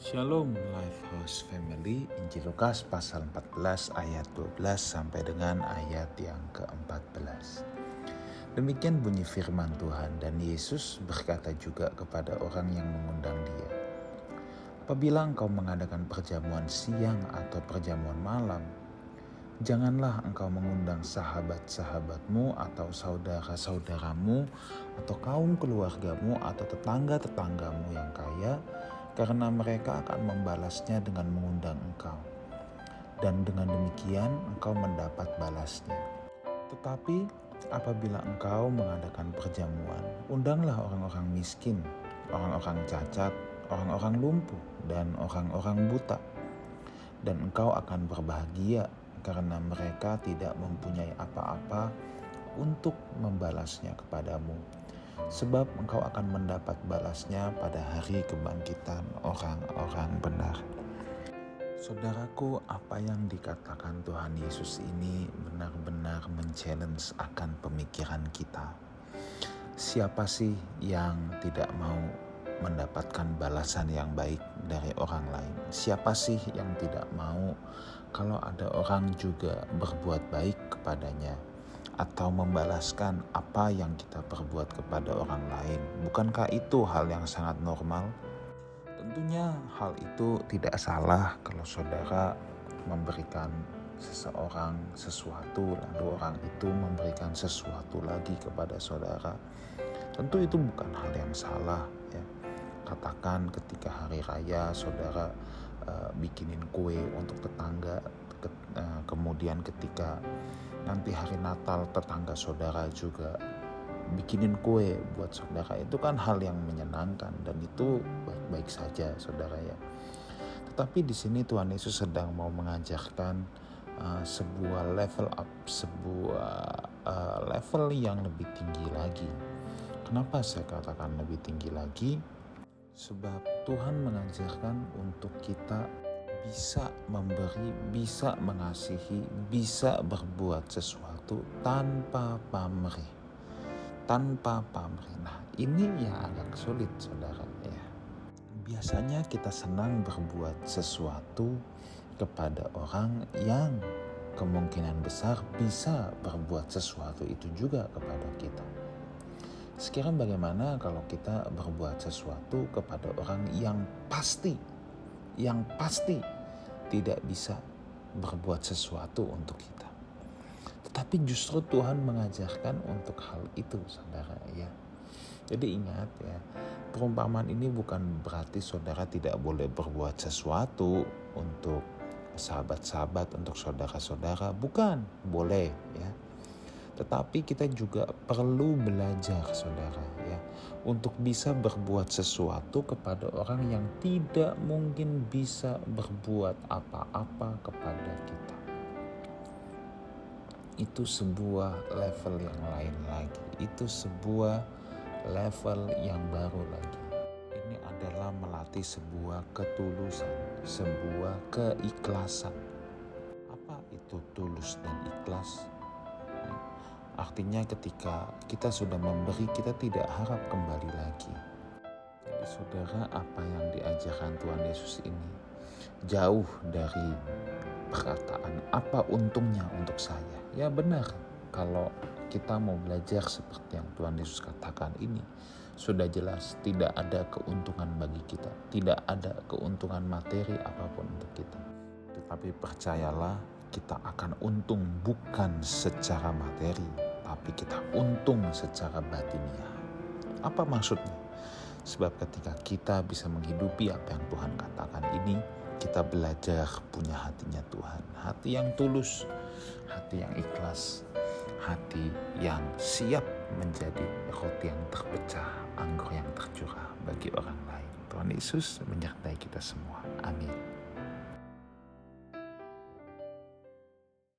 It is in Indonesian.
Shalom Lifehouse Family. Injil Lukas pasal 14 ayat 12 sampai dengan ayat yang ke-14 Demikian bunyi firman Tuhan dan Yesus berkata juga kepada orang yang mengundang dia. Apabila engkau mengadakan perjamuan siang atau perjamuan malam Janganlah engkau mengundang sahabat-sahabatmu atau saudara-saudaramu atau kaum keluargamu atau tetangga-tetanggamu yang kaya karena mereka akan membalasnya dengan mengundang engkau. Dan dengan demikian engkau mendapat balasnya. Tetapi apabila engkau mengadakan perjamuan, undanglah orang-orang miskin, orang-orang cacat, orang-orang lumpuh, dan orang-orang buta. Dan engkau akan berbahagia karena mereka tidak mempunyai apa-apa untuk membalasnya kepadamu sebab engkau akan mendapat balasnya pada hari kebangkitan orang-orang benar. Saudaraku, apa yang dikatakan Tuhan Yesus ini benar-benar men-challenge akan pemikiran kita. Siapa sih yang tidak mau mendapatkan balasan yang baik dari orang lain? Siapa sih yang tidak mau kalau ada orang juga berbuat baik kepadanya? Atau membalaskan apa yang kita perbuat kepada orang lain. Bukankah itu hal yang sangat normal? Tentunya hal itu tidak salah kalau saudara memberikan seseorang sesuatu lalu orang itu memberikan sesuatu lagi kepada saudara. Tentu itu bukan hal yang salah ya. Katakan ketika hari raya saudara uh, bikinin kue untuk tetangga ke, uh, kemudian ketika nanti hari Natal tetangga saudara juga bikinin kue buat saudara itu kan hal yang menyenangkan dan itu baik-baik saja saudara ya. Tetapi di sini Tuhan Yesus sedang mau mengajarkan uh, sebuah level up, sebuah uh, level yang lebih tinggi lagi. Kenapa saya katakan lebih tinggi lagi? Sebab Tuhan mengajarkan untuk kita bisa memberi, bisa mengasihi, bisa berbuat sesuatu tanpa pamrih. Tanpa pamrih. Nah, ini yang agak sulit, saudara. Ya. Biasanya kita senang berbuat sesuatu kepada orang yang kemungkinan besar bisa berbuat sesuatu itu juga kepada kita. Sekarang bagaimana kalau kita berbuat sesuatu kepada orang yang pasti yang pasti tidak bisa berbuat sesuatu untuk kita. Tetapi justru Tuhan mengajarkan untuk hal itu, saudara ya. Jadi ingat ya, perumpamaan ini bukan berarti saudara tidak boleh berbuat sesuatu untuk sahabat-sahabat, untuk saudara-saudara, bukan, boleh ya. Tetapi kita juga perlu belajar saudara ya untuk bisa berbuat sesuatu kepada orang yang tidak mungkin bisa berbuat apa-apa kepada kita. Itu sebuah level yang lain lagi. Itu sebuah level yang baru lagi. Ini adalah melatih sebuah ketulusan, sebuah keikhlasan. Apa itu tulus dan ikhlas? Artinya ketika kita sudah memberi, kita tidak harap kembali lagi. Jadi saudara, apa yang diajarkan Tuhan Yesus ini jauh dari perkataan apa untungnya untuk saya. Ya benar, kalau kita mau belajar seperti yang Tuhan Yesus katakan ini, sudah jelas tidak ada keuntungan bagi kita, tidak ada keuntungan materi apa pun untuk kita. Tetapi percayalah, kita akan untung bukan secara materi, tapi kita untung secara batiniah. Apa maksudnya? Sebab ketika kita bisa menghidupi apa yang Tuhan katakan ini, kita belajar punya hatinya Tuhan. Hati yang tulus, hati yang ikhlas, hati yang siap menjadi roti yang terpecah, anggur yang tercurah bagi orang lain. Tuhan Yesus menyertai kita semua. Amin.